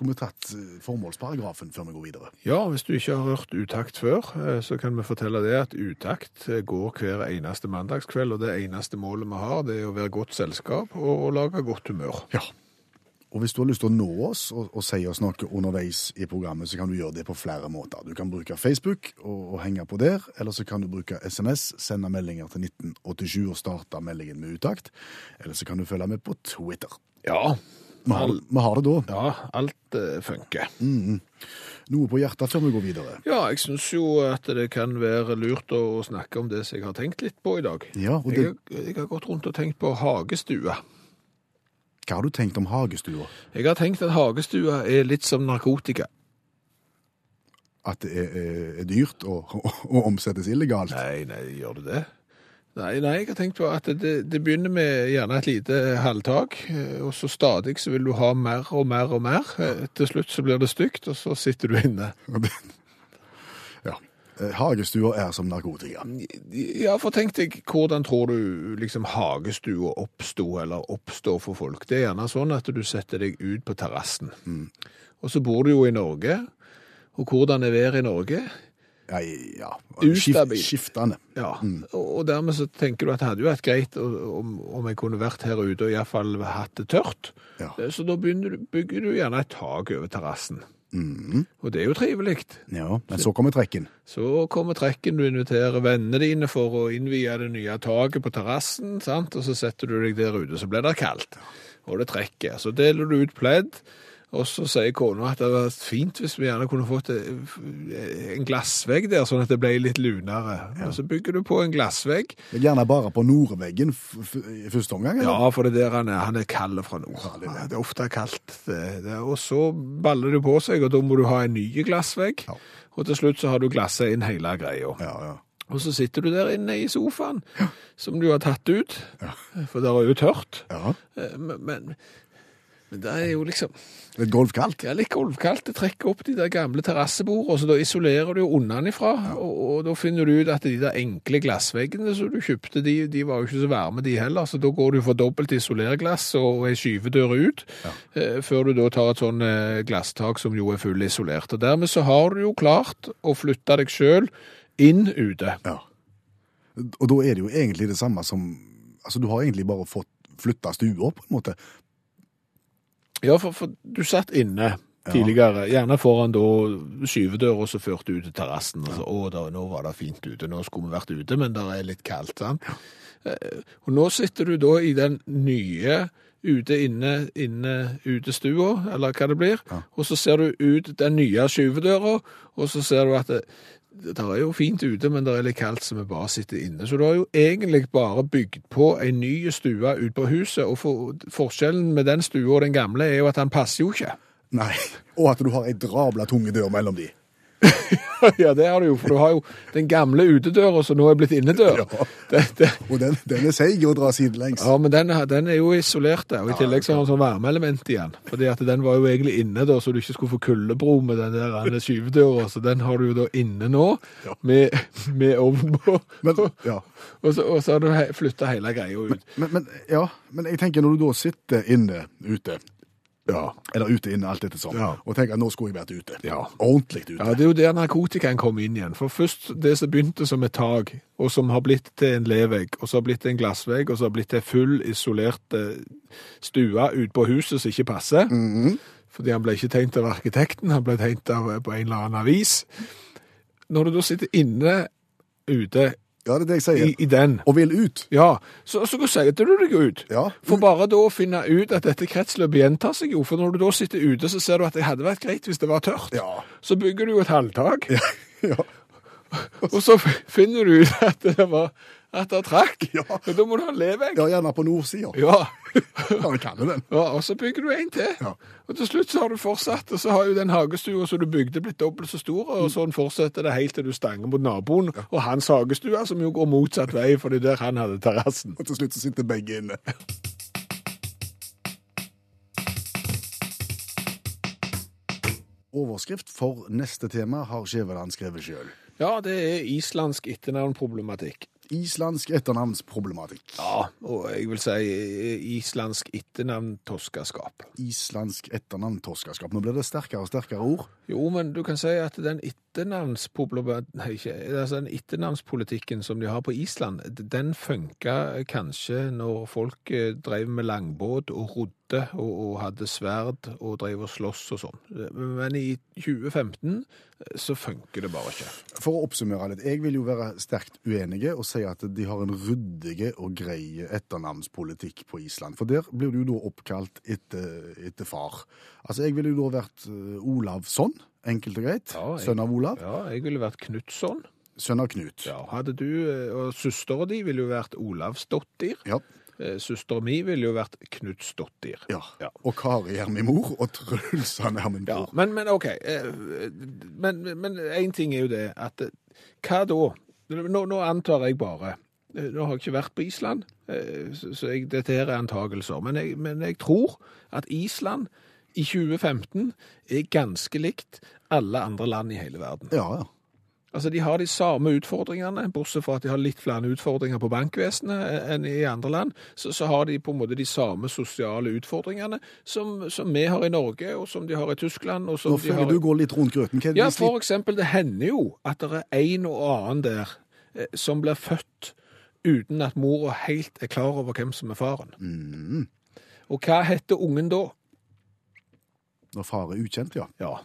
Skulle vi tatt eh, formålsparagrafen før vi går videre? Ja, hvis du ikke har hørt utakt før, eh, så kan vi fortelle det at utakt eh, går hver eneste mandagskveld, og det eneste målet vi har, det er å være godt selskap og, og lage godt humør. Ja. Og hvis du har lyst til å nå oss og, og si oss noe underveis i programmet, så kan du gjøre det på flere måter. Du kan bruke Facebook og, og henge på der, eller så kan du bruke SMS, sende meldinger til 1987 og starte meldingen med utakt. Eller så kan du følge med på Twitter. Ja, Vi har, vi har det da. ja alt eh, funker. Noe på hjertet før vi går videre. Ja, jeg syns jo at det kan være lurt å snakke om det som jeg har tenkt litt på i dag. Ja, og Jeg, det, har- jeg har gått rundt og tenkt på hagestue. Hva har du tenkt om hagestua? Jeg har tenkt at hagestua er litt som narkotika. At det er, er, er dyrt og, og, omsettes illegalt? Nei, nei, gjør det det? Nei, nei, jeg har tenkt på at det, det begynner med gjerne et lite halvtak, eh, og så stadig så vil du ha mer og mer og mer. Eh, Til slutt så blir det stygt, og så sitter du inne. Ja. Eh, Hagestua er som narkotika. Ja, for tenk deg, hvordan tror du liksom hagestua oppsto, eller oppstår for folk? Det er gjerne sånn at du setter deg ut på terrassen. Og så bor du jo i Norge, og hvordan er været i Norge? Ja, ja. Ustabil. Skiftende. Ja, og og dermed så tenker du at det hadde jo vært greit om, om jeg kunne vært her ute og i hvert fall hatt det tørt. Ja. Så da du, bygger du gjerne et tak over terrassen. Og det er jo trivelig. Ja, men så kommer trekken. Så kommer trekken, du inviterer vennene dine for å innvie det nye taket på terrassen, og så setter du deg der ute, så blir det kaldt. Og det trekker. Så deler du ut pledd, og så sier kona at det var fint hvis vi gjerne kunne fått en glassvegg der, sånn at det ble litt lunere. Og så bygger du på en glassvegg. Gjerne bare på nordveggen i første omgang? eller? Ja, for det er der han er. Han er kald fra nord. det er det er ofte kaldt. Det, og så baller det på seg, og da må du ha en ny glassvegg. Ja. Og til slutt så har du glasset inn hele greia. Ja, ja. Og så sitter du der inne i sofaen, som du har tatt ut, for det er jo tørt. ja. Eh, Men, men, men det er jo liksom Litt golfkaldt? Er litt golvkaldt. Det trekker opp de der gamle terrassebordene, så da isolerer du jo unnanifra. Og, og da finner du ut at de der enkle glassveggene som du kjøpte, de, de var jo ikke så varme, de heller. Så da går du for dobbelt isolerglass og ei skyvedør ut, eh, før du da tar et sånn eh, glasstak som jo er fullisolert. Og dermed så har du jo klart å flytte deg sjøl inn ute. Ja. Og da er det jo egentlig det samme som Altså, du har egentlig bare fått flytta stua, på en måte. Ja, for, for du satt inne tidligere, gjerne foran da skyvedøra som førte ut til terrassen. Og så, å, da, nå var det fint ute, nå skulle vi vært ute, men det er litt kaldt, sant? Eh, Og nå sitter du da i den nye ute, inne, inne, utestua, eller hva det blir, og så ser du ut den nye skyvedøra, og så ser du at det, det er jo fint ute, men det er litt kaldt, så vi bare sitter inne. Så du har jo egentlig bare bygd på en ny stue ut på huset, og for, forskjellen med den stua og den gamle er jo at den passer jo ikke. Nei. Og at du har ei drabla tunge dør mellom de. ja, det har du jo, for du har jo den gamle utedøra som nå er blitt innedør. Ja. Det, det, Og den, den er seig å dra sidelengs. ja, men den, den er jo isolert der, og i tillegg så har den sånn varmeelement igjen. Fordi at den var jo egentlig inne da, så du ikke skulle få kuldebro med den der skyvedøra, så den har du jo da inne nå, Ja. med, med ovn på. Men, ja. Og så, og så har du flytta hele greia ut. Men, men, ja, men jeg tenker når du da sitter inne ute, Ja. eller ute inne, alt etter sånn, Ja. og tenker at nå skulle jeg vært ute. Ja. Ordentlig ute. Ja, det er jo der narkotikaen kom inn igjen. For først det som begynte som et tak, og som har blitt til en levegg, og så har blitt til en glassvegg, og så har blitt til full isolert eh, stue ut på huset som ikke passer. Fordi han ble ikke tegnet av arkitekten, han ble tegnet av, på en eller annen avis. Når du da sitter inne ute Ja, det er det jeg sier. i, i den, Og vil ut. ja, så, så setter du deg ut. Ja. For bare da å finne ut at dette kretsløpet gjentar seg jo, for når du da sitter ute, så ser du at det hadde vært greit hvis det var tørt. Ja. Så bygger du jo et halvtak. Ja. Og så finner du ut at det var, at det trakk. Ja. Og da må du ha en levegg. Ja, gjerne på nordsida. Ja. Ja, kan jo den. ja. Og så bygger du en til. Ja. Og til slutt så har du fortsatt, og så har jo den hagestua som du bygde blitt dobbelt så stor, og sånn fortsetter det helt til du stanger mot naboen, og hans hagestua, som jo går motsatt vei, fordi der han hadde terrassen. Og til slutt så sitter begge inne. Overskrift for neste tema har Skjæveland skrevet sjøl. Ja, det er islandsk etternavnproblematikk. Islandsk etternavnsproblematikk. Ja, og jeg vil si eh, islandsk etternavn-toskaskap. Islandsk etternavntoskaskap. Nå blir det sterkere og sterkere ord. Jo, men du kan si at den altså etternavnspolitikken som de har på Island, den funka kanskje når folk eh, drev med langbåt og rodde og, og hadde sverd og drev og sloss og sånn. Men i 2015 eh, så funker det bare ikke. For å oppsummere litt, jeg vil jo være sterkt uenige og si at de har en ryddige og grei etternavnspolitikk på Island. For der blir du jo da oppkalt etter, etter far. Altså, jeg ville jo da vært eh, Olavsson, enkelt og greit. Ja, jeg- Sønn av Olav. Ja, jeg ville vært Knutsson. Sønn av Knut. Ja, hadde du, eh, og søstera di ville jo vært Olavsdottir. Ja. Eh, min mi ville jo vært Knutsdottir. Ja. Ja. Og Kari er min mor, og Truls han er min Ja, men, men OK. eh, Men men én ting er jo det at eh, Hva da? Nå, nå antar jeg bare Nå har jeg ikke vært på Island, så så jeg, dette her er antagelser. Men jeg, men jeg tror at Island i 2015 er ganske likt alle andre land i hele verden. Ja, ja. Altså, De har de samme utfordringene, bortsett fra at de har litt flere utfordringer på bankvesenet enn i andre land. Så, så har de på en måte de samme sosiale utfordringene som, som vi har i Norge, og som de har i Tyskland. og som Nå de føler har... du går litt rundt grøten. Hva Ja, for eksempel, det hender jo at det er en og annen der eh, som blir født uten at mora helt er klar over hvem som er faren. Mm. Og hva heter ungen da? Når far er ukjent, ja. Ja,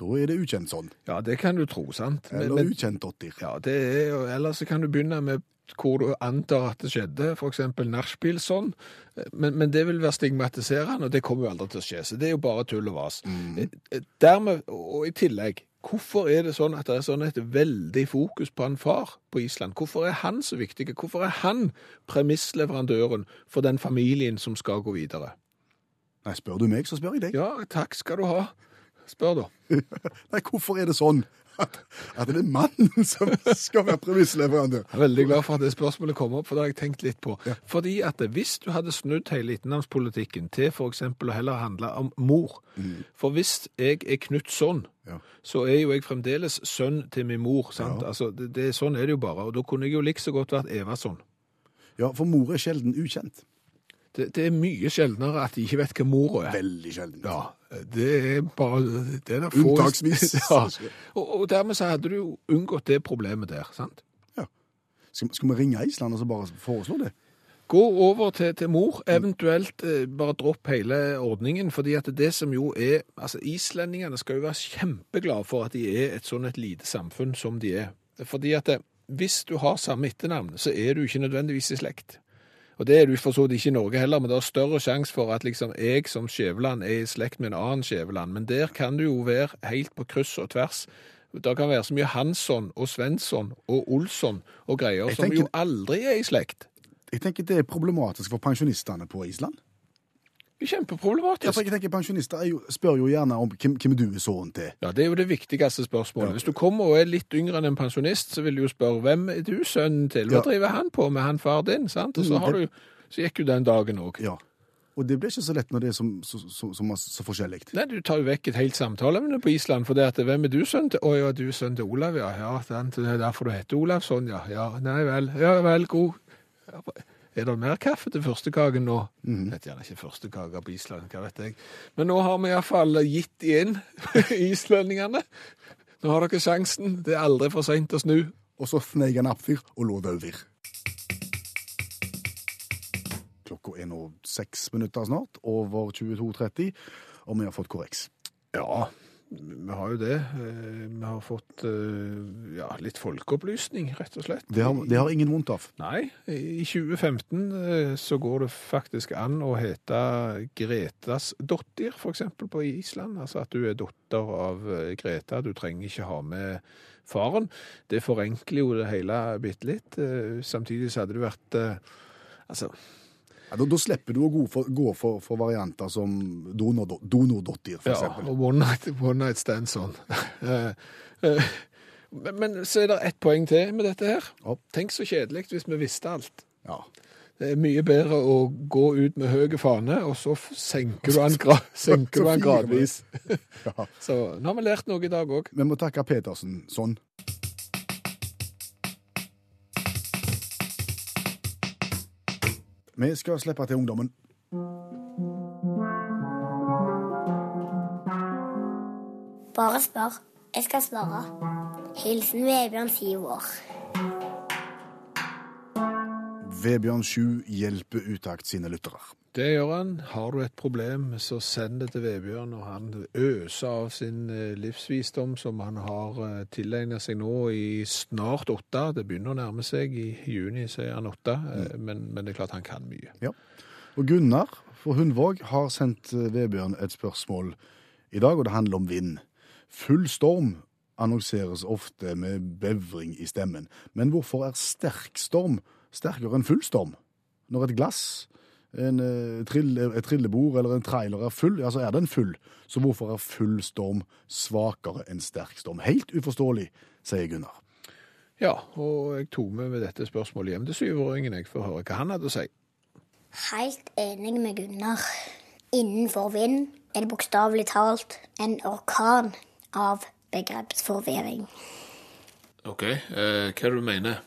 Da er det ukjent sånn. ja det kan du tro, sant? Men- Eller ukjent dottir. Ja, det er jo, eller så kan du begynne med hvor du antar at det skjedde, for eksempel nachspiel-sånn, men, men det vil være stigmatiserende, og det kommer jo aldri til å skje, så det er jo bare tull og vas. Mm. Dermed, og i tillegg, hvorfor er det sånn at det er sånn et veldig fokus på en far på Island? Hvorfor er han så viktig? Hvorfor er han premissleverandøren for den familien som skal gå videre? Nei, spør du meg, så spør jeg deg. Ja, takk skal du ha. Spør da. Nei, hvorfor er det sånn at, at det er mannen som skal være premissleverandør? Er veldig glad for at det spørsmålet kom opp, for det har jeg tenkt litt på. Fordi at hvis du hadde snudd hele etternavnspolitikken til eksempel å heller handle om mor, for hvis jeg er Knutsson, Ja. så er jo jeg fremdeles sønn til min mor, sant? Ja. Altså, det, det, sånn er det jo bare, og da kunne jeg jo like så godt vært Evason. Ja, for mor er sjelden ukjent. Det, det er mye sjeldnere at de ikke vet hva mor er. Veldig sjelden. Ja, det er bare det er få- Unntaksvis. Ja. Og, og dermed så hadde du jo unngått det problemet der, sant? Skal, skal vi ringe Island og så bare foreslå det? Gå over til, til mor, eventuelt eh, bare dropp hele ordningen, fordi at det som jo er, altså islendingene skal jo være kjempeglade for at de er et sånn et lite samfunn som de er. Fordi at det, hvis du har samme etternavn, så er du ikke nødvendigvis i slekt. Og det er du for så vidt ikke i Norge heller, men det er større sjanse for at liksom jeg som Skjæveland er i slekt med en annen Skjæveland. Men der kan du jo være helt på kryss og tvers. Det kan være så mye Hansson og Svensson og Olsson og greier tenker, som jo aldri er i slekt. Jeg tenker det er problematisk for pensjonistene på Island. Ja, Kjempeproblematisk. for jeg tenker Pensjonister er jo, spør jo gjerne om hvem, hvem du er sønnen til. Ja, Det er jo det viktigste spørsmålet. Hvis du kommer og er litt yngre enn en pensjonist, så vil du jo spørre hvem er du sønnen til? Hva Ja. driver han på med han far din? sant? Og så, Mm, har det- du, så gikk jo den dagen òg. Ja. Og det blir ikke så lett når det er så, så, så, så, forskjellig. Nei, Du tar jo vekk et helt samtaleemne på Island. for det at hvem er du sønnen til? Å ja, du er sønnen til Olav, ja. ja det er derfor du heter Olav sånn, ja. ja. Nei vel. Ja vel, god. Er det mer kaffe til førstekaken nå? Mm. Vet gjerne ikke førstekake på Island, hva vet jeg. Men nå har vi iallfall gitt inn islendingene. Nå har dere sjansen. Det er aldri for seint å snu. Og så fneig han appfyr og lå over. Klokka er nå seks minutter snart, over 22.30, og vi har fått korreks. Ja, Vi har jo det. Eh, Vi har fått eh, ja, litt folkeopplysning, rett og slett. Det har, det har ingen vondt av. Nei, i 2015 eh, så går det faktisk an å hete Gretas dottir, for eksempel på Island. Altså at du er dotter av Greta, du trenger ikke ha med faren. Det forenkler jo det hele bitte litt. Samtidig så hadde det vært Altså, Ja, da, da slipper du å gå for, gå for, for varianter som donor- donordottir, for ja, eksempel. og one night, one night stand sånn. Eh, eh, men- Men så er det ett poeng til med dette her. Ja. Tenk så kjedelig hvis vi visste alt. Ja. Det er mye bedre å gå ut med høye fane, og så senker du den, gra gradvis. ja. Så nå har vi lært noe i dag òg. Vi må takke Petersen sånn. Vi skal slippe til ungdommen. Bare spør. Jeg skal svare. Hilsen Vebjørn, syv år. Vebjørn 7 hjelper Utakt sine lyttere. Det gjør han. Har du et problem, så send det til Vebjørn, og han øser av sin eh, livsvisdom som han har eh, tilegnet seg nå i snart åtte. Det begynner å nærme seg. I juni så er han åtte, mm. men, men det er klart han kan mye. Ja. Og Gunnar fra Hundvåg har sendt eh, Vebjørn et spørsmål i dag, og det handler om vind. Full storm annonseres ofte med bevring i stemmen. Men hvorfor er sterk storm sterkere enn full storm? Når et glass, en, eh, trille, et trillebord eller en trailer er full, ja, så er den full. Så hvorfor er full storm svakere enn sterk storm? Helt uforståelig, sier Gunnar. Ja, og jeg tok med med dette spørsmålet hjem til syvåringen jeg for å høre hva han hadde å si. Helt enig med Gunnar. Innenfor vind er det bokstavelig talt en orkan av begrepsforvirring. OK, eh, hva er det du mener?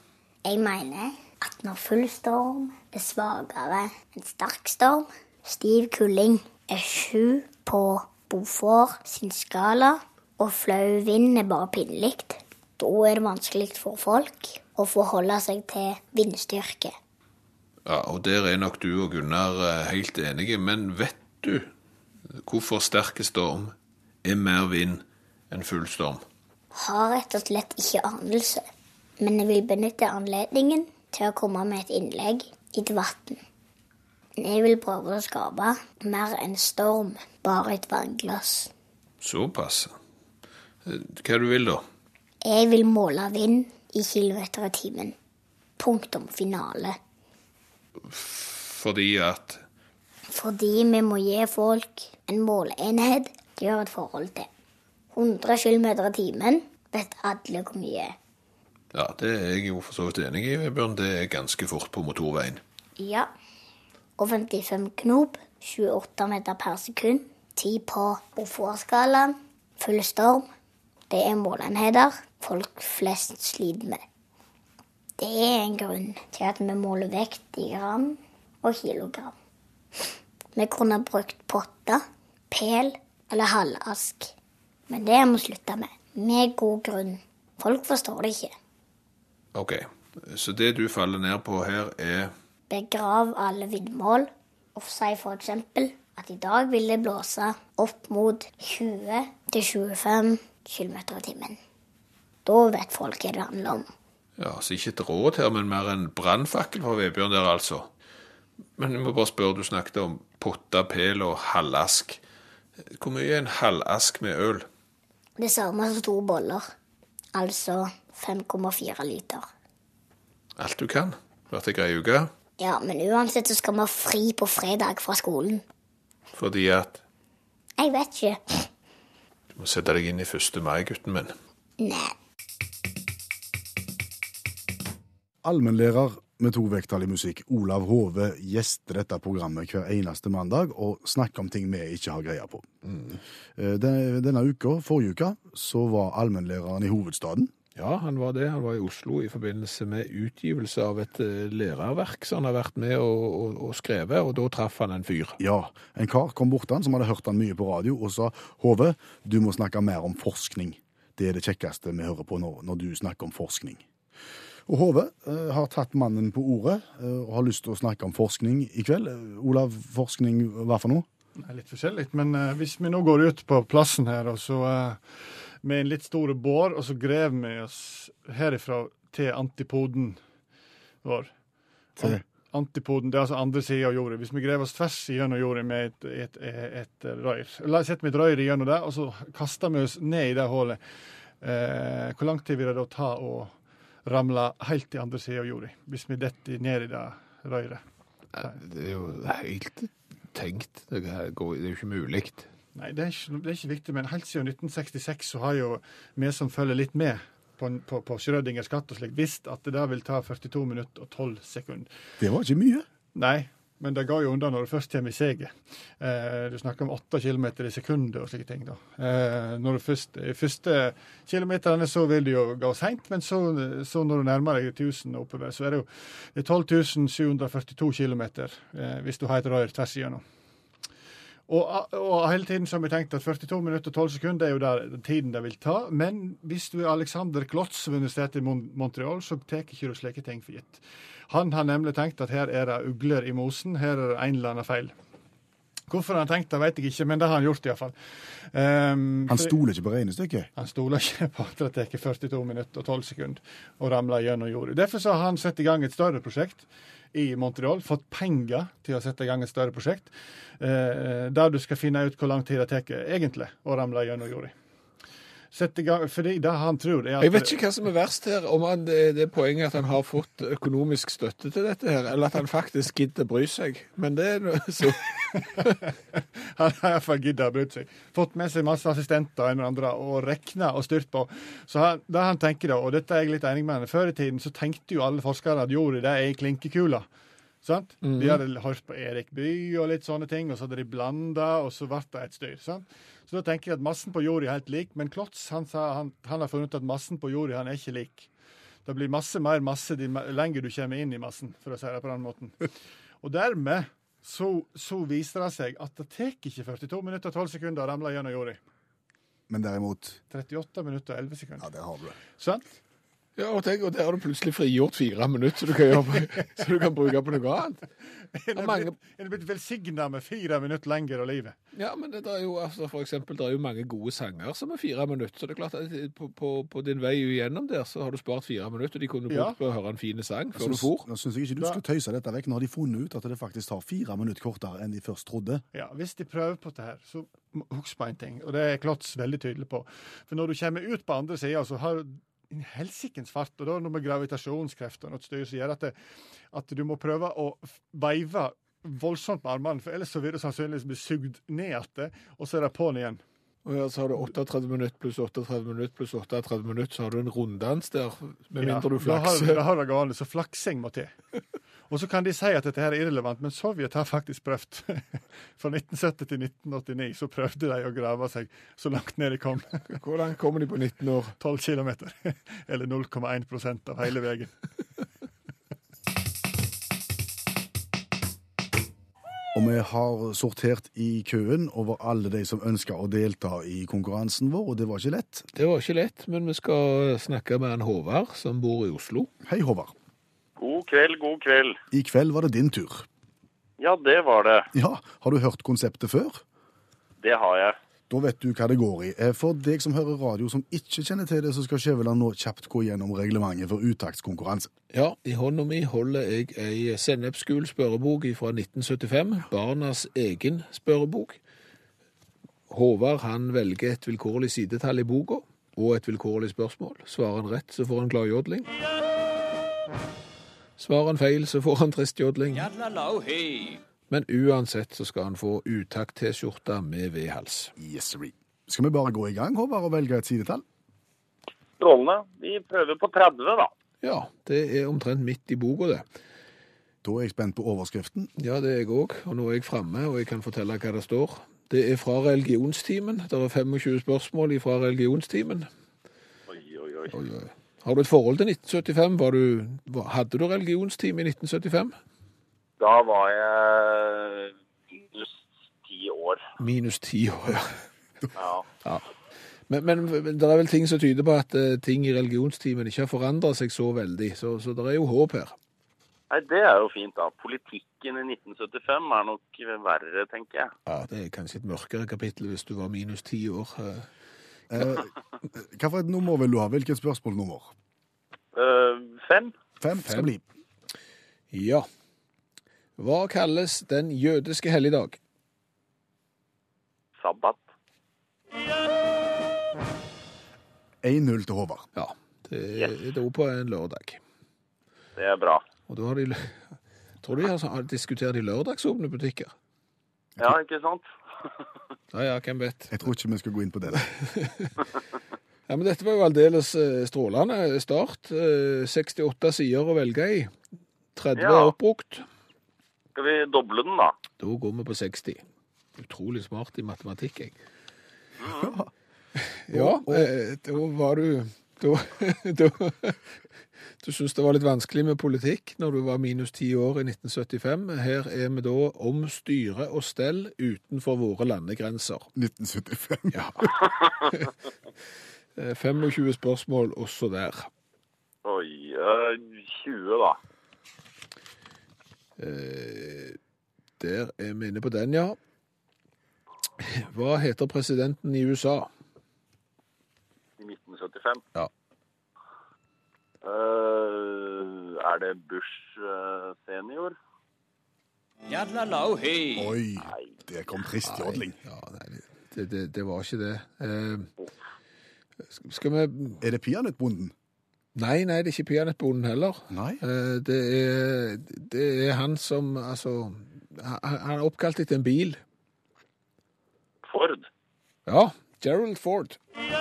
Jeg mener at når full storm er svakere enn sterk storm, stiv kuling er sju på Bofor sin skala, og flau vind er bare pinlig, da er det vanskelig for folk å forholde seg til vindstyrke. Ja, og der er nok du og Gunnar eh, helt enige, men vet du hvorfor sterke storm er mer vind enn full storm? Har rett og slett ikke anelse, men jeg vil benytte anledningen til å komme med et innlegg i debatten. Jeg vil prøve å skape mer enn storm, bare et vannglass. Såpass. Hva du vil da? Jeg vil måle vind i kilometer i timen. Punktum finale. Fordi at Fordi vi må gi folk en måleenhet de har et forhold til. 100 km i timen vet alle hvor mye er. Ja, det er jeg jo for så vidt enig i, Bjørn. Det er ganske fort på motorveien. Ja. Og 55 knop, 28 meter per sekund, 10 på Bofor-skalaen, full storm. Det er målenheter folk flest sliter med. Det er en grunn til at vi måler vekt i gram og kilogram. Vi kunne brukt potter, pel eller halvask. Men det må vi slutte med. Med god grunn. Folk forstår det ikke. OK, så det du faller ned på her, er Begrav alle vindmål og si eksempel at i dag vil det blåse opp mot 20-25 km i timen. Da vet folk hva det handler om. Ja, så ikke et råd her, men mer en brannfakkel fra Vebjørn der, altså. Men jeg må bare spørre, du snakket om potta, pel og halvask. Hvor mye er en halvask med øl? Det samme som to boller. Altså 5,4 liter. Alt du kan. Vært ei grei uke. Ja, men uansett så skal vi ha fri på fredag fra skolen. Fordi at Jeg vet ikke. Du må sette deg inn i 1. mai, gutten min. Nei. Allmennlærer med to vekttall i musikk, Olav Hove, gjester dette programmet hver eneste mandag og snakker om ting vi ikke har greie på. Mm. den- Denne uka, forrige uke, så var allmennlæreren i hovedstaden. Ja, han var det. Han var i Oslo i forbindelse med utgivelse av et eh, lærerverk som han har vært med og, og, og skrevet, og da traff han en fyr. Ja, en kar kom bort til han som hadde hørt han mye på radio og sa Hove, du må snakke mer om forskning. Det er det kjekkeste vi hører på nå, når du snakker om forskning. Og Hove eh, har tatt mannen på ordet eh, og har lyst til å snakke om forskning i kveld. Eh, Olav, forskning hva for noe? Er litt forskjellig. Men hvis vi nå går ut på plassen her, og så med en litt stor bår, og så graver vi oss herifra til antipoden vår. Til? Antipoden, det er altså andre sida av jorda. Hvis vi graver oss tvers gjennom jorda med et, et, et, et røyr, La oss sette vi et røyr gjennom det, og så kaster vi oss ned i det hullet. Eh, hvor lang tid vil det da ta å ramle helt til andre sida av jorda, hvis vi detter ned i det røret. Det er jo helt tenkt. Det er det jo ikke mulig. Nei, det er, ikke, det er ikke viktig, men helt siden 1966 så har jo vi som følger litt med på, på, på Schrødingers katt og slikt, visst at det der vil ta 42 minutter og 12 sekunder. Det var ikke mye. Nei, men det går jo unna når du først kommer i seget. Eh, du snakker om 8 km i sekundet og slike ting. da. Eh, når du først, første kilometerne så vil det jo gå seint, men så, så når du nærmer deg 1000 oppover, så er det jo det er 12 742 km eh, hvis du har et rør tvers igjennom. Og, og hele tiden så har vi tenkt at 42 minutter og 12 sekunder er jo der, den tiden det vil ta. Men hvis du er Alexander Klotz ved Universitetet i Montreal, så tar ikke du slike ting for gitt. Han har nemlig tenkt at her er det ugler i mosen, her er det en eller annen feil. Hvorfor han har tenkt det, vet jeg ikke, men det har han gjort iallfall. Um, Han stoler ikke på regnestykket. han stoler ikke på at det tar 42 minutter og 12 sekunder å ramle gjennom jorda. Derfor så har han satt i gang et større prosjekt i Montreal, fått penger til å sette i gang et større prosjekt, eh, der du skal finne ut hvor lang tid det tar egentlig å ramle gjennom jorda. Sett i gang, fordi det han tror er at Jeg vet ikke hva som er verst her, om han, det, er poenget at han har fått økonomisk støtte til dette her, eller at han faktisk gidder bry seg. Men det er noe så Han har iallfall giddet å bry seg. Fått med seg masse assistenter og andre, og regna og styrt på. Så han, det han tenker da, og dette er jeg litt enig med han, før i tiden så tenkte jo alle forskere at jorda det er ei klinkekule. Sant? De hadde hørt på Erik Bye og litt sånne ting, og så hadde de blanda, og så ble det et styr. Sant? Så da tenker jeg at massen på jorda er helt lik, men Klotz han, han, han har funnet ut at massen på jorda han er ikke lik. Det blir masse mer masse de lenger du kommer inn i massen, for å si det på den måten. Og dermed så, så viser det seg at det tar ikke 42 minutter og 12 sekunder å ramle gjennom jorda. Men derimot 38 minutter og 11 sekunder. Ja, det har du. Sant? Ja, og tenk, og der har du plutselig frigjort fire minutter så du kan, jobbe, så du kan bruke på noe annet. Er er mange- blitt, velsigna med fire minutter lenger av livet. Ja, men det er jo altså, for eksempel, det er jo mange gode sanger som er fire minutter, så det er klart at på, på, på din vei gjennom der så har du spart fire minutter, de kunne brukt Ja. på å høre en fin sang før du Så- for. Nå syns jeg ikke du skal tøyse dette vekk. Nå har de funnet ut at det faktisk tar fire minutter kortere enn de først trodde. Ja, Hvis de prøver på det her, så husk på en ting, og det er Klotz veldig tydelig på. For når du kommer ut på andre sida, så har du en helsikens fart, og da er det noe med gravitasjonskreft og noe styr som gjør at, det, at du må prøve å veive voldsomt med armene, for ellers så vil du sannsynligvis bli sugd ned igjen, og så er det på'n igjen. Og ja, så har du 38 minutter pluss 38 minutter pluss 38 minutter, så har du en runddans der, med Ja, mindre du Da har, flakser. da har det gående, så flaksing må til. Og så kan de si at dette her er irrelevant, men Sovjet har faktisk prøvd. Fra 1970 til 1989 så prøvde de å grave seg så langt ned de kom. Hvordan kommer de på 19 år? 12 km. Eller 0,1% av hele veien. Og vi har sortert i køen over alle de som ønsker å delta i konkurransen vår, og det var ikke lett. Det var ikke lett, men vi skal snakke med en Håvard som bor i Oslo. Hei, Håvard. God kveld, god kveld. I kveld var det din tur. Ja, det var det. Ja, har du hørt konseptet før? Det har jeg. Da vet du hva det går i. Eh, For deg som hører radio som ikke kjenner til det, så skal Skjæveland nå kjapt gå gjennom reglementet for uttaktskonkurranse. Ja, i hånda mi holder jeg ei sennepsgul spørrebok fra 1975, barnas egen spørrebok. Håvard han velger et vilkårlig sidetall i boka, og et vilkårlig spørsmål. Svarer han rett, så får han gladjodling. Svarer han feil, så får han tristjodling. Men uansett så skal han få utakt-T-skjorte med V-hals. Yes. Skal vi bare gå i gang, Håvard, og velge et sidetall? Strålende. Vi prøver på 30, da. Ja, det er omtrent midt i boka, det. Da er jeg spent på overskriften. Ja, det er jeg òg, og nå er jeg framme, og jeg kan fortelle hva det står. Det er fra religionstimen. Det er 25 spørsmål fra religionstimen. Oi, oi, oi. Oi, oi. Har du et forhold til 1975? Var du, hadde du religionstime i 1975? Da var jeg minus ti år. Minus ti år, ja. Ja. Men, men, men det er vel ting som tyder på at uh, ting i religionstimen ikke har forandret seg så veldig, så, så det er jo håp her. Nei, det er jo fint, da. Politikken i 1975 er nok verre, tenker jeg. Ja, Det er kanskje et mørkere kapittel hvis du var minus ti år. eh. Eh, hva for et nummer vil du ha? Hvilket spørsmålnummer? Uh, fem? Fem skal bli. Ja. Hva kalles den jødiske helligdag? Sabbat? 1-0 til Håvard. Ja, det er da på en lørdag. Det er bra. Og da har de tror tror de har, har diskutert i lørdagsåpne butikker. Ja, ikke sant? Ja ja, hvem vet. Jeg tror ikke vi skal gå inn på det. Ja, men Dette var jo aldeles eh, strålende start. Eh, 68 sider å velge i. 30 Ja. er oppbrukt. Skal vi doble den, da? Da går vi på 60. Utrolig smart i matematikk, jeg. Ja, eh, da var du Da, da Du syntes det var litt vanskelig med politikk når du var minus ti år i 1975. Her er vi da om styre og stell utenfor våre landegrenser. 1975. Ja. Eh, 25 spørsmål også der. Oi, eh, 20, da. Eh, Der er vi inne på den, ja. Hva heter presidenten i USA? I 1975. Ja. Uh, er det Bush uh, senior? Oi, det kom trist jodling. Ja, nei, det, det, det var ikke det. Uh, skal vi Er det peanøttbonden? Nei, nei, det er ikke peanøttbonden heller. Nei. Eh, det, er, det er han som Altså Han han er oppkalt etter en bil. Ford? Ja. Gerald Ford. Ja.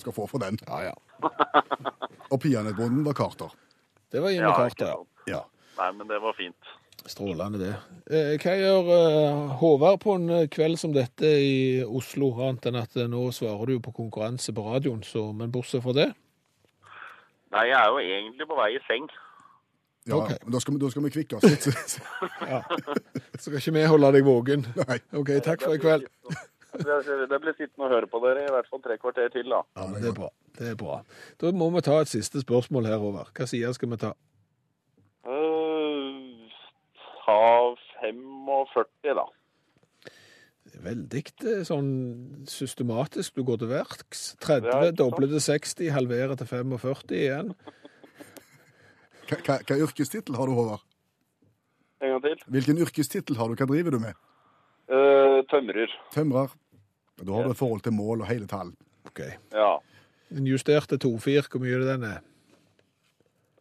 Skal få for den. Ja, ja. Og peanøttbonden var Carter. Det var Jimmy ja Carter. ikke ja. sant. Ja. Nei, men det var fint. Strålende, det. Eh, hva gjør eh, Håvard på en eh, kveld som dette i Oslo, annet enn at eh, nå svarer du på konkurranse på radioen, så, men bortsett fra det? Nei, jeg er jo egentlig på vei i seng. ja Ok. men da, skal vi, da skal vi kvikke oss litt. Så skal ikke vi holde deg våken? Nei. OK, takk for i kveld. Det blir sittende og høre på dere i hvert fall tre kvarter til, da. Ja, men det er bra. Det er bra. Da må vi ta et siste spørsmål her, over. Hva side skal vi ta? Uh, ta 45, da. Det Veldig eh, sånn systematisk du går til verks. 30, Ja, doble til 60, halvere til 45 igjen. Hva, hva, hva yrkestittel har du, Håvard? En gang til. Hvilken yrkestittel har du? Hva driver du med? Eh, tømrer. Tømrer. Da har du et forhold til mål og hele tall. OK. Ja. Den justerte 2-4, hvor mye er det den er?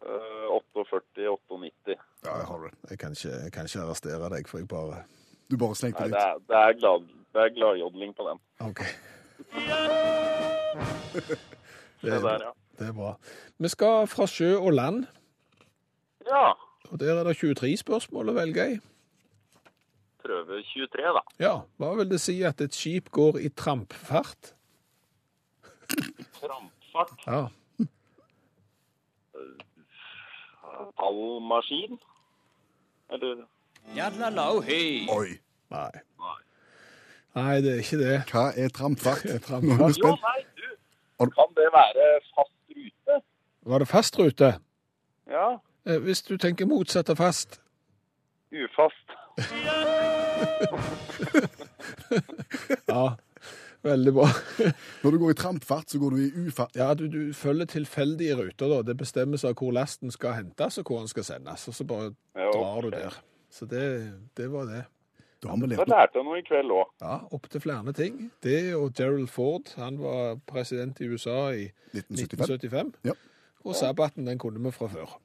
Eh, 48, 98. Ja, jeg har det. Jeg kan ikke, jeg kan ikke arrestere deg, for jeg bare Du bare slengte litt. det er, det er, glad, det er gladjodling på den. OK. Det der, ja. Det er bra. Vi skal fra sjø og land, Ja. og der er det 23 spørsmål å velge i. Prøve 23, da. Ja, hva vil det si at et skip går i trampfart? Trampfart. Ja. Tallmaskin. Eller Oi. Nei. Nei, det er ikke det. Hva er trampfart? trampfart. Jo, nei, du. Kan det være fast rute? Var det fast rute? Ja. Eh, Hvis du tenker motsatt av fast. Ufast. Ja, veldig bra. Når du går i trampfart, så går du i ufart. Ja, du, du følger tilfeldige ruter, da. Det bestemmes av hvor lasten skal hentes, og hvor den skal sendes. Og så bare Ja, drar du der. Så det, det var det. Da har vi lært noe. lærte jeg noe i kveld òg. Ja, opptil flere ting. Det og Gerald Ford, han var president i USA i 1975. 1975. Ja. Og sabbaten, den kunne vi fra før.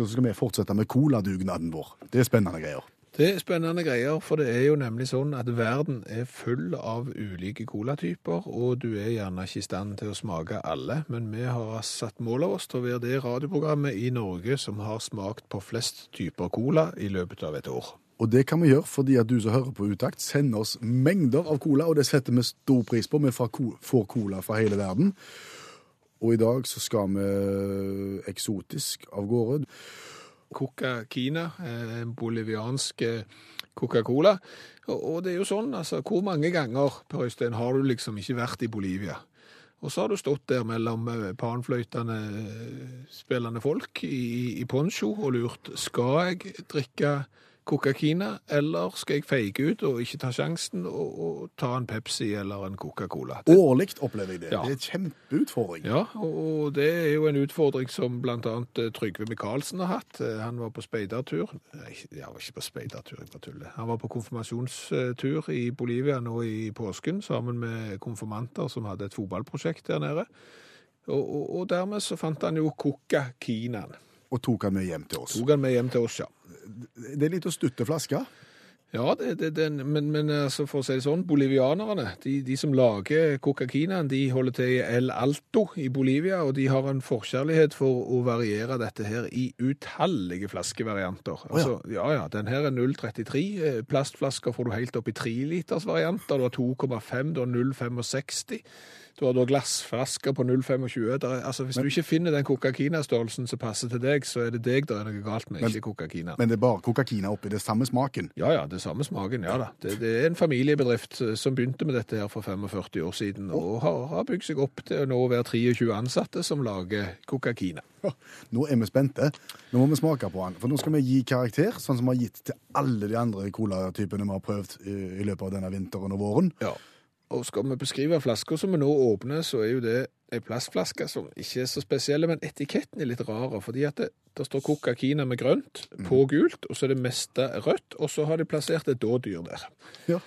Så skal vi fortsette med coladugnaden vår. Det er spennende greier. Det er spennende greier, for det er jo nemlig sånn at verden er full av ulike colatyper, og du er gjerne ikke i stand til å smake alle, men vi har satt mål av oss til å være det radioprogrammet i Norge som har smakt på flest typer cola i løpet av et år. Og det kan vi gjøre fordi at du som hører på Utakt, sender oss mengder av cola, og det setter vi stor pris på. Vi får cola fra hele verden. Og i dag så skal vi eksotisk av gårde. Coca Kina, eh, en boliviansk eh, Coca-Cola. Og det er jo sånn, altså, hvor mange ganger, Per Øystein, har du liksom ikke vært i Bolivia? Og så har du stått der mellom eh, panfløytende eh, spillende folk i, i poncho og lurt skal jeg drikke Coca-Kina, eller skal jeg feige ut og ikke ta sjansen og, og ta en Pepsi eller en Coca-Cola? Årlig opplever jeg det. Ja. Det er en kjempeutfordring. Ja, og det er jo en utfordring som annet eh, Trygve Michaelsen har hatt. Eh, Han var på speidertur. Jeg var ikke på speidertur, jeg bare tuller. Han var på konfirmasjonstur i Bolivia nå i påsken sammen med konfirmanter som hadde et fotballprosjekt der nede. Og, og, og dermed så fant han jo Coca-Kinaen. Og tok han med hjem til oss. Tok han med hjem til oss, ja. Det er litt å stutte flaske. Ja, det, det, det, men, men altså, for å si det sånn, bolivianerne, de, de som lager Coca-Kinaen, de holder til i El Alto i Bolivia, og de har en forkjærlighet for å variere dette her i utallige flaskevarianter. Altså, ja, ja, den her er 0,33. eh, Plastflasker får du helt opp i 3 liters varianter. Du har 2,5, du har 0,65. Du har da glassflasker på 0,25. Er- Altså, hvis du ikke finner den Coca-Kina-størrelsen som passer til deg, så er det deg det er noe galt med, Men- ikke Coca-Kina. Men det er bare Coca-Kina oppi det samme smaken. Ja, ja, det samme smaken, ja da. Det, det er en familiebedrift eh, som begynte med dette her for 45 år siden, og har, har bygd seg opp til å nå være 23 ansatte som lager Coca-Kina. Nå er vi spente. Nå må vi smake på den. For nå skal vi gi karakter, sånn som vi har gitt til alle de andre colatypene vi har prøvd i, i løpet av denne vinteren og våren. Ja. Og skal vi beskrive flasker som vi nå åpner, så er jo det ei plastflaske som ikke er så spesiell, men etiketten er litt rar. fordi at det, det står Coca-Kina med grønt på gult, og så er det meste rødt, og så har de plassert et dådyr der. Ja.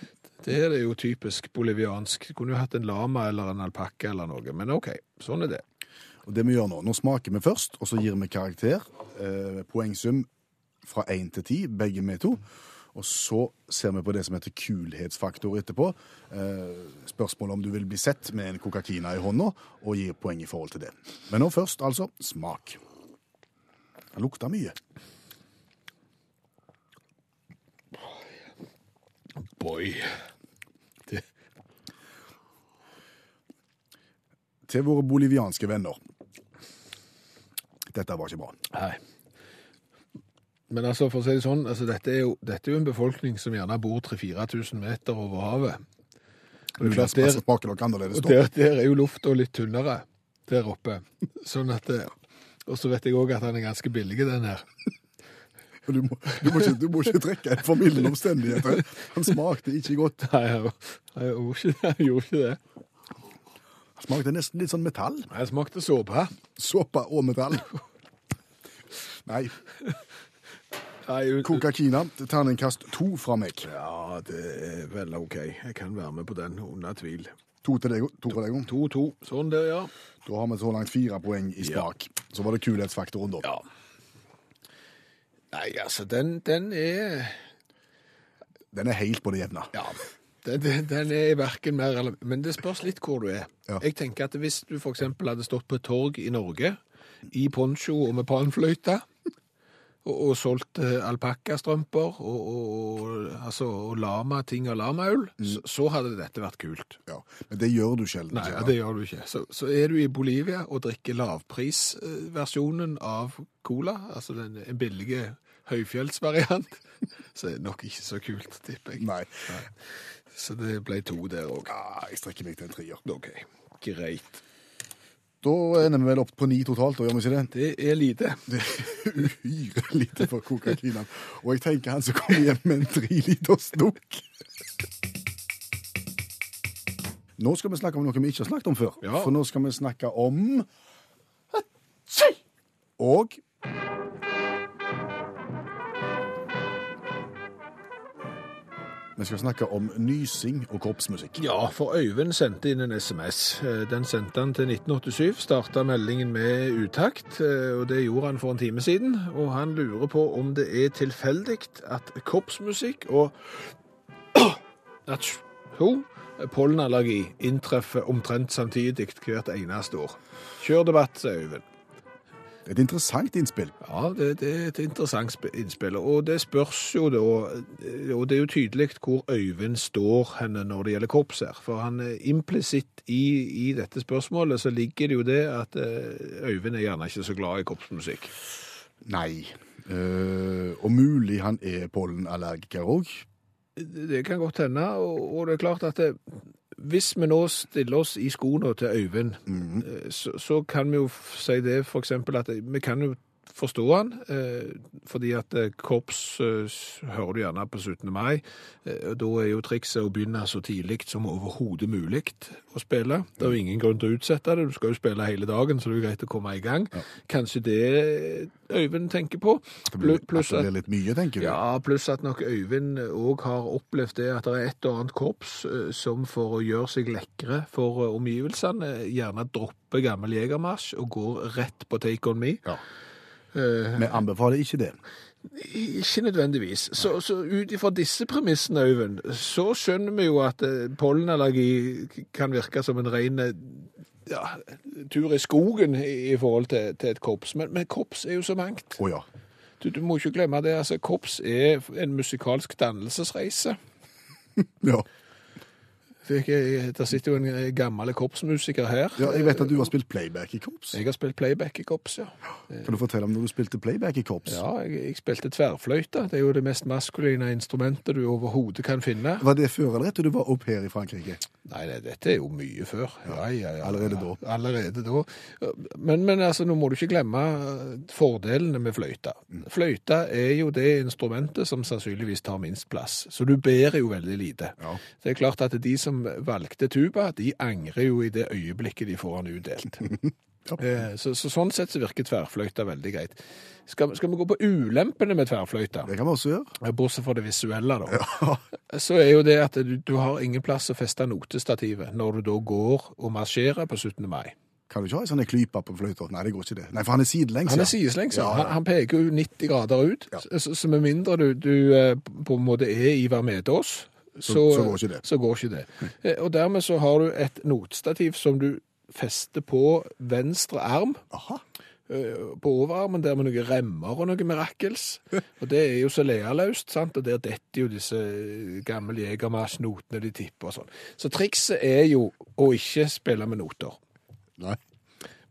Det er jo typisk boliviansk. Kunne jo hatt en lama eller en alpakka eller noe, men OK, sånn er det. Og det vi gjør nå, nå smaker vi først, og så gir vi karakter. Eh, poengsum fra 1 til 10, begge vi to. Og så ser vi på det som heter kulhetsfaktor etterpå. Eh, spørsmålet om du vil bli sett med en Coca-Kina i hånda, og gir poeng i forhold til det. Men nå først, altså, smak. Den lukter mye. Boy. Det, Til våre bolivianske venner. Dette var ikke bra. Nei. Men altså, for å si det sånn, altså, dette, er jo, dette er jo en befolkning som gjerne bor 3000-4000 meter over havet. Og det er klart, Der og der, der er jo lufta litt tynnere der oppe. Sånn at det, Og så vet jeg òg at han er ganske billig, den her. Du må, du, må ikke, du må ikke trekke en formildende omstendighet. Han smakte ikke godt. Nei, jeg, jeg, det, jeg gjorde ikke det. Han smakte nesten litt sånn metall. Jeg smakte såpe. Såpe og metall. Nei, Nei, Coca-Kina, terningkast to fra meg. Ja, det er vel OK. Jeg kan være med på den, under tvil. To til deg, to fra deg. 2-2. Sånn der, ja. Da har vi så langt fire poeng i smak. Så var det kulhetsfaktoren, da. Ja. Nei, altså, den, den er Den er helt på det jevne. Ja. Den, den, den er verken mer eller Men det spørs litt hvor du er. Ja. Jeg tenker at hvis du f.eks. hadde stått på et torg i Norge, i poncho og med panfløyte, og, og solgt eh, alpakkastrømper og, og, altså, og lama, ting og lamaull, så, så hadde dette vært kult. Ja. Men det gjør du sjelden. Nei, ja, det gjør du ikke. Så, så er du i Bolivia og drikker lavprisversjonen av cola, altså den en billig høyfjellsvariant, så er det nok ikke så kult, tipper jeg. Nei. Så det ble to der òg. Ja, jeg strekker meg til en trier. OK, greit. Da ender vi vel opp på ni totalt, da gjør vi ikke det? Det er lite. Det er uhyre lite for Coca-Cola. Og jeg tenker han som kommer hjem med en treliters dunk. Nå skal vi snakke om noe vi ikke har snakket om før. Ja. For nå skal vi snakke om Og Vi skal snakke om nysing og korpsmusikk. Ja, for Øyvind sendte inn en SMS. Eh, Den sendte han til 1987. Starta meldingen med utakt, eh, og det gjorde han for en time siden. Og han lurer på om det er tilfeldig at korpsmusikk og at ho, pollenallergi inntreffer omtrent samtidig hvert eneste år. Kjør debatt, sier Øyvind. Et interessant innspill. Ja, det, det er et interessant innspill. Og det spørs jo da Og det er jo tydelig hvor Øyvind står henne når det gjelder korps her. For han implisitt i, i dette spørsmålet så ligger det jo det at eh, Øyvind er gjerne ikke så glad i korpsmusikk. Nei. Uh, og mulig han er pollenallergiker òg. Det kan godt hende, og, og det er klart at det, hvis vi nå stiller oss i skoene til Øyvind, mm. så, så kan vi jo si det for eksempel at vi kan jo forstå han, eh, fordi at eh, korps eh, hører du gjerne på 17. mai, da er jo trikset å begynne så tidlig som overhodet mulig å spille. Det er jo ingen grunn til å utsette det, du skal jo spille hele dagen, så det er greit å komme i gang. Kanskje det Øyvind tenker på. Det blir, at det at blir litt mye, tenker du? ja, pluss at nok Øyvind òg har opplevd det at det er et og annet korps som for å gjøre seg lekre for omgivelsene, gjerne dropper gammel jegermarsj og går rett på Take On Me. Ja. Eh, Vi anbefaler ikke det. ikke nødvendigvis. Så, så ut ifra disse premissene, Øyvind, så skjønner vi jo at eh, pollenallergi kan virke som en ren eh, ja, tur i skogen i, i forhold til, til et korps. Men, men korps er jo så mangt. Oh, ja. Du, du må ikke glemme det. altså Korps er en musikalsk dannelsesreise. ja. Det, er der sitter jo en eh, gammel korpsmusiker her. Ja, Jeg vet at du har spilt playback i korps. Jeg har spilt playback i korps, ja. Kan du fortelle om når du spilte playback i korps? Ja, jeg, jeg spilte tverrfløyte. Det er jo det mest maskuline instrumentet du overhodet kan finne. Var det før eller etter du var au pair i Frankrike? Nei, nei, dette er jo mye før. Ja, ja, ja, Allerede da. Allerede da. Men, men altså, nå må du ikke glemme eh, fordelene med fløyta. Mm. Fløyta er jo det instrumentet som sannsynligvis tar minst plass, så du bærer jo veldig lite. Ja. Det er klart at de som valgte tuba, de angrer jo i det øyeblikket de får den utdelt. ja. Så, så sånn sett så virker tverrfløyta veldig greit. Skal, skal vi gå på ulempene med tverrfløyta? Det kan vi også gjøre. Bortsett fra det visuelle, da. Så er jo det at du, du har ingen plass å feste notestativet når du da går og marsjerer på 17. mai. Kan du ikke ha en sånn klype på fløyta? Nei, det går ikke det. Nei, for han er sidelengs. Han er sidelengs, ja. Ja, ja. Han, han peker jo 90 grader ut. Ja. Så, så med mindre du, du eh, på en måte er Ivar Vær så, så går ikke det. Så går ikke det. Eh, Og dermed så har du et notstativ som du fester på venstre arm. Aha. eh, På overarmen der med noen remmer og noe mirakels. Og det er jo så lealøst, sant? og der detter jo disse gamle jegermarsj-notene de tipper og sånn. Så trikset er jo å ikke spille med noter. Nei,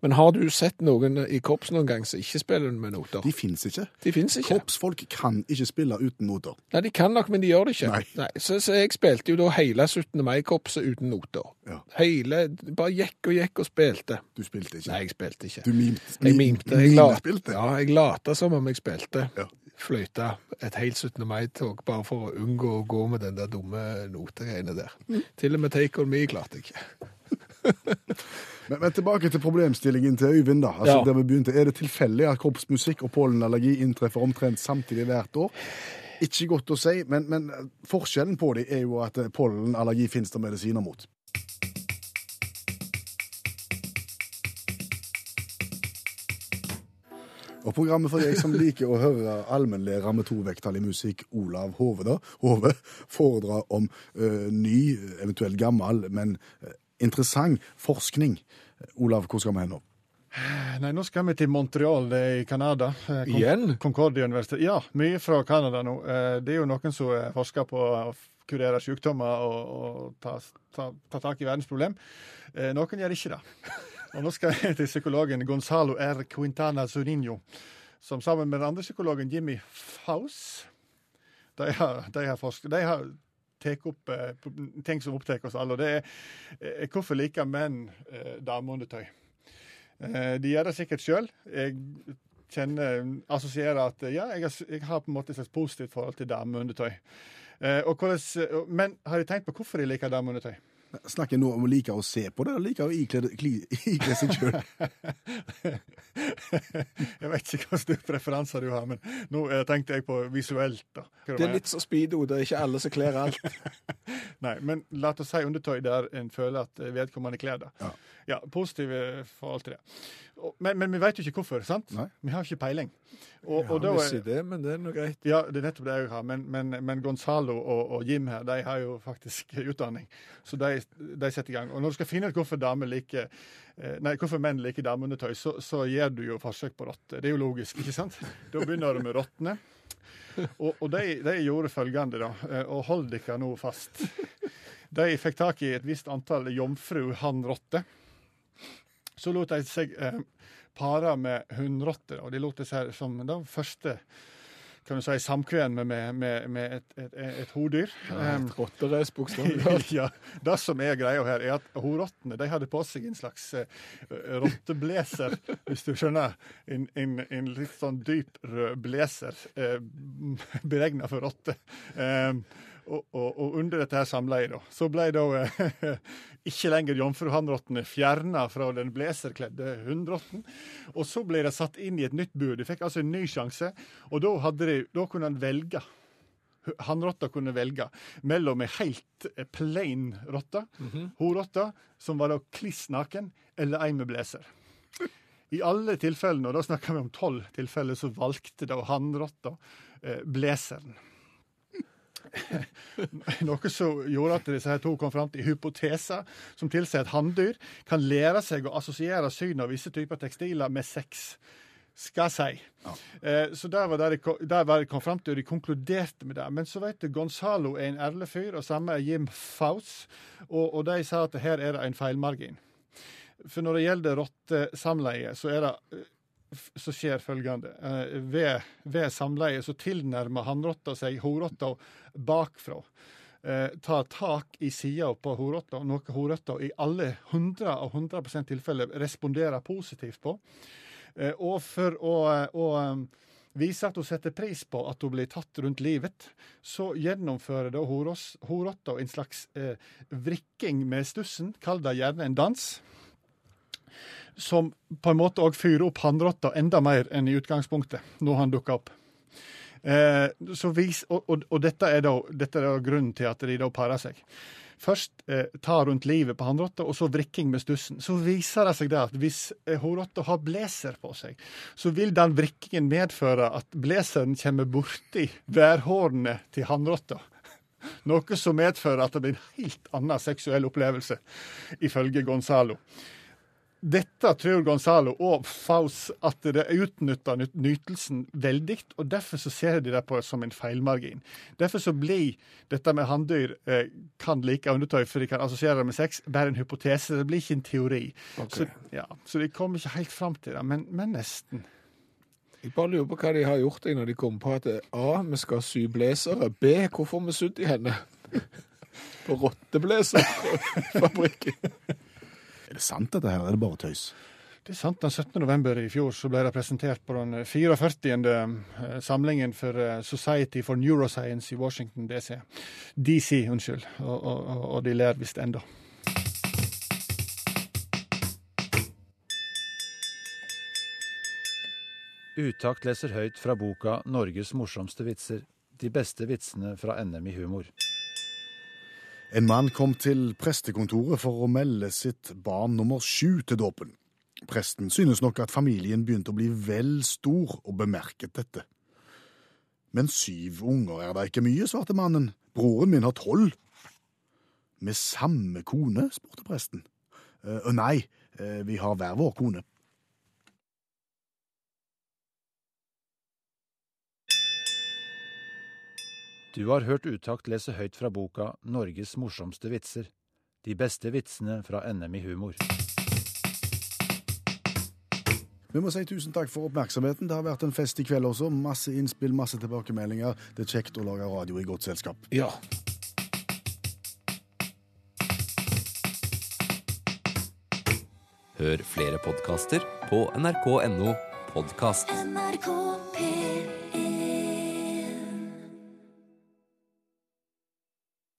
Men har du sett noen i korps noen gang som ikke spiller med noter? de fins ikke. De finnes ikke. Korpsfolk kan ikke spille uten noter. Nei, de kan nok, men de gjør det ikke. Nei. Så, så jeg spilte jo da hele 17. mai-korpset uten noter. Ja. Hele, bare gikk og gikk og spilte. Du spilte ikke. Nei, jeg spilte ikke. Du mimte. Jeg mimte. Jeg, la, ja, jeg lata som om jeg spilte. Ja. Fløyta et helt 17. mai-tog, bare for å unngå å gå med den der dumme notegreiene der. Mm. Til og med Take On Me klarte jeg ikke. Men, men tilbake til problemstillingen til Øyvind. da. Altså, Ja. der vi begynte. Er det tilfeldig at kroppsmusikk og pollenallergi inntreffer omtrent samtidig hvert år? Ikke godt å si, men, men forskjellen på dem er jo at eh, pollenallergi finnes det medisiner mot. Og programmet for deg som liker å høre allmennlærer med to vekttall i musikk, Olav Hove, da, Hove foredrar om ø, ny, eventuelt gammel, men eh, interessant forskning. Olav, hvor skal vi hen nå? Nei, nå skal vi til Montreal det er i Canada. Eh, Con- Igjen? Concordia universitet. Ja, mye fra Canada nå. Eh, Det er jo noen som eh, forsker på å kurere sykdommer og, og ta, ta, ta tak i verdensproblem. Eh, Noen gjør ikke det. Og nå skal jeg til psykologen Gonzalo R. Quintana Zurinho, som sammen med den andre psykologen Jimmy Faus De har, de har, forsket, de har tatt opp eh, ting som opptar oss alle. og Det er eh, hvorfor liker menn eh, dameundertøy. De gjør det sikkert sjøl. Jeg kjenner, assosierer at ja, jeg har, jeg har på en måte et slags positivt forhold til dameundertøy. Eh, Men har de tenkt på hvorfor de liker dameundertøy? Snakker nå om å like å se på det, eller like å ikle, seg sjøl? Jeg vet ikke slags preferanser du har, men nå eh, tenkte jeg på visuelt. da. Hva Det er litt som speedo, det er ikke alle som kler alt. Nei, men la oss si undertøy der en føler at vedkommende kler det. Ja. Ja, positive forhold til det. Men, men vi vet jo ikke hvorfor, sant? Nei. Vi har ikke peiling. Og, Ja, og da vi sier det, men det er noe greit. Ja, det er nettopp det jeg har. Men, men, men Gonzalo og, og Jim her, de har jo faktisk utdanning. Så de, de setter i gang. Og når du skal finne ut hvorfor dame liker eh, Nei, hvorfor menn liker dameundertøy, så, så gjør du jo forsøk på rotter. Det er jo logisk, ikke sant? Da begynner du med rottene. Og, og de, de gjorde følgende, da. eh, Og hold dere nå fast. De fikk tak i et visst antall jomfru hannrotter. Så lot de seg eh, pare med hunnrotter, og de lot det seg som den første kan du si, samkvem med, med, med et, et, et hodyr. Um, Et rotterace, bokstavelig ja, Det som er greia her, er at horottene de hadde på seg en slags uh, rotteblazer, hvis du skjønner. En, en, en litt sånn dyp rød blazer uh, beregna for rotter. Um, og, og, og, under dette her samleiet, da, så ble da uh, ikke lenger jomfruhannrottene fjerna fra den blazerkledde hunnrotten. Og så ble de satt inn i et nytt bur. De fikk altså en ny sjanse, og da, de, da kunne han velge hannrotta kunne velge mellom ei helt eh, plain rotte, horrotte, som var da kliss naken, eller ei med blazer. I alle tilfellene, og da snakker vi om tolv tilfeller, så valgte da hannrotta eh, blazeren. Noe som gjorde at disse her to kom fram til hypoteser som tilsier at hanndyr kan lære seg å assosiere synet av visse typer tekstiler med sex. Skal jeg si. Eh, så der var det de kom fram til, og de konkluderte med det. Men så vet du, Gonzalo er en ærlig fyr, og samme er Jim Faus. Og, og de sa at her er det en feilmargin. For når det gjelder rottesamleie, så er det så skjer følgende. Eh, ved, ved samleie så tilnærmer hannrotta seg horrotta bakfra. Eh, tar tak i sida på horrotta, noe horrotta i alle 100 av 100% tilfeller responderer positivt på. Eh, og for å, å um, vise at hun setter pris på at hun blir tatt rundt livet, så gjennomfører horotta en slags vrikking med stussen, kall det gjerne en dans som på en måte òg fyrer opp hannrotta enda mer enn i utgangspunktet, når han dukker opp. Eh, vis, og, og, og dette, er da, dette er da grunnen til at de da parer seg. Først eh, ta rundt livet på hannrotta, og så vrikking med stussen. Så viser det seg det at hvis eh, har blazer på seg, så vil den vrikkingen medføre at blazeren kommer borti værhårene til hannrotta. Noe som medfører at det blir en helt annen seksuell opplevelse, ifølge Gonzalo. Dette tror Gonzalo og Faus at det utnytter nyt- nytelsen veldig, og derfor så ser de det på som en feilmargin. Derfor så blir dette med hanndyr eh, kan like undertøy, for de kan assosiere det med sex, bare en hypotese. Det blir ikke en teori. Så, ja, så de kommer ikke helt fram til det, men, men nesten. Jeg bare lurer på hva de har gjort når de kom på at A, vi skal sy blazere. B, hvorfor har vi sydd i henne? På rotteblaserfabrikken. Er det sant, dette her? Er det bare tøys? Det er sant. Den 17. november i fjor så ble det presentert på den 44. eh, samlingen for eh, Society for Neuroscience i Washington DC. DC, unnskyld. Og, og, og- og de ler visst enda. Utakt leser høyt fra boka 'Norges morsomste vitser'. De beste vitsene fra NM i humor. En mann kom til prestekontoret for å melde sitt barn nummer sju til dåpen. Presten synes nok at familien begynte å bli vel stor, og bemerket dette. Men syv unger er da ikke mye, svarte mannen. Broren min har tolv. Med samme kone? spurte presten. «Øh, nei, øh, vi har hver vår kone. Du har hørt Utakt lese høyt fra boka 'Norges morsomste vitser'. De beste vitsene fra NM i humor. Vi må si tusen takk for oppmerksomheten. Det har vært en fest i kveld også. Masse innspill, masse tilbakemeldinger. Det er kjekt å lage radio i godt selskap. Ja. Hør flere podkaster på nrk.no podkast. NRK P1